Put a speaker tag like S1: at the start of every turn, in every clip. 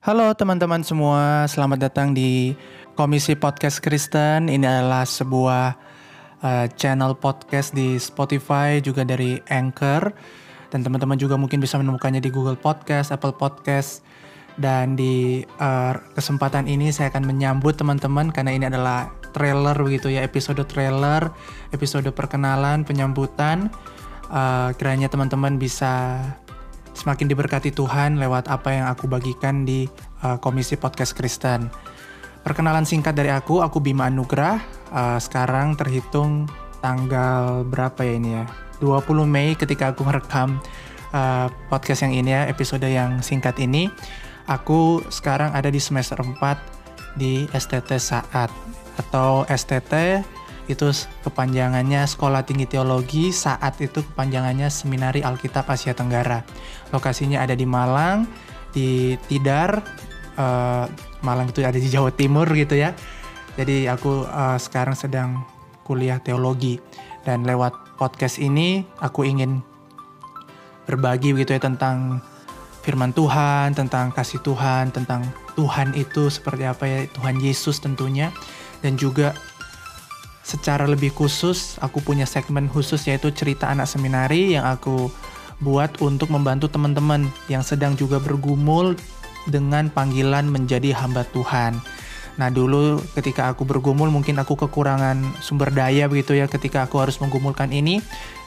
S1: Halo teman-teman semua, selamat datang di Komisi Podcast Kristen. Ini adalah sebuah uh, channel podcast di Spotify, juga dari Anchor. Dan teman-teman juga mungkin bisa menemukannya di Google Podcast, Apple Podcast. Dan di uh, kesempatan ini saya akan menyambut teman-teman karena ini adalah trailer begitu ya, episode trailer, episode perkenalan, penyambutan. Uh, kiranya teman-teman bisa semakin diberkati Tuhan lewat apa yang aku bagikan di uh, Komisi Podcast Kristen. Perkenalan singkat dari aku, aku Bima Anugrah. Uh, sekarang terhitung tanggal berapa ya ini ya? 20 Mei ketika aku merekam uh, podcast yang ini ya, episode yang singkat ini. Aku sekarang ada di semester 4 di STT Saat atau STT itu kepanjangannya Sekolah Tinggi Teologi, saat itu kepanjangannya Seminari Alkitab Asia Tenggara. Lokasinya ada di Malang, di Tidar, uh, Malang itu ada di Jawa Timur gitu ya. Jadi aku uh, sekarang sedang kuliah teologi dan lewat podcast ini aku ingin berbagi gitu ya tentang firman Tuhan, tentang kasih Tuhan, tentang Tuhan itu seperti apa ya, Tuhan Yesus tentunya dan juga secara lebih khusus aku punya segmen khusus yaitu cerita anak seminari yang aku buat untuk membantu teman-teman yang sedang juga bergumul dengan panggilan menjadi hamba Tuhan. Nah dulu ketika aku bergumul mungkin aku kekurangan sumber daya begitu ya ketika aku harus menggumulkan ini.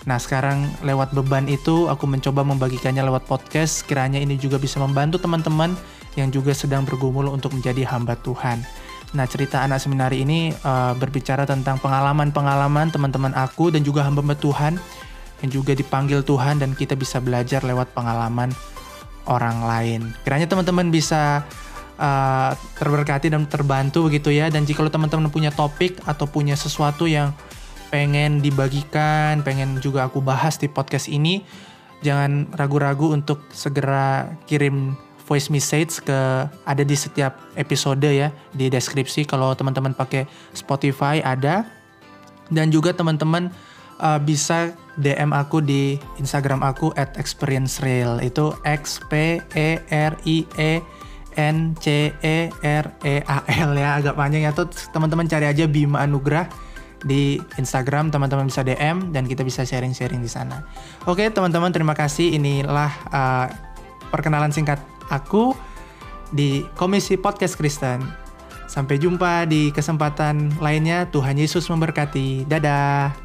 S1: Nah sekarang lewat beban itu aku mencoba membagikannya lewat podcast. Kiranya ini juga bisa membantu teman-teman yang juga sedang bergumul untuk menjadi hamba Tuhan. Nah, cerita anak seminari ini uh, berbicara tentang pengalaman-pengalaman teman-teman aku dan juga hamba Tuhan yang juga dipanggil Tuhan dan kita bisa belajar lewat pengalaman orang lain. Kiranya teman-teman bisa uh, terberkati dan terbantu begitu ya. Dan jika teman-teman punya topik atau punya sesuatu yang pengen dibagikan, pengen juga aku bahas di podcast ini, jangan ragu-ragu untuk segera kirim voice message ke ada di setiap episode ya di deskripsi. Kalau teman-teman pakai Spotify ada. Dan juga teman-teman uh, bisa DM aku di Instagram aku at experience real itu x p e r i e n c e r e a l ya agak panjang ya. Tuh teman-teman cari aja Bima Anugrah di Instagram. Teman-teman bisa DM dan kita bisa sharing-sharing di sana. Oke teman-teman terima kasih. Inilah uh, perkenalan singkat aku di Komisi Podcast Kristen. Sampai jumpa di kesempatan lainnya. Tuhan Yesus memberkati. Dadah.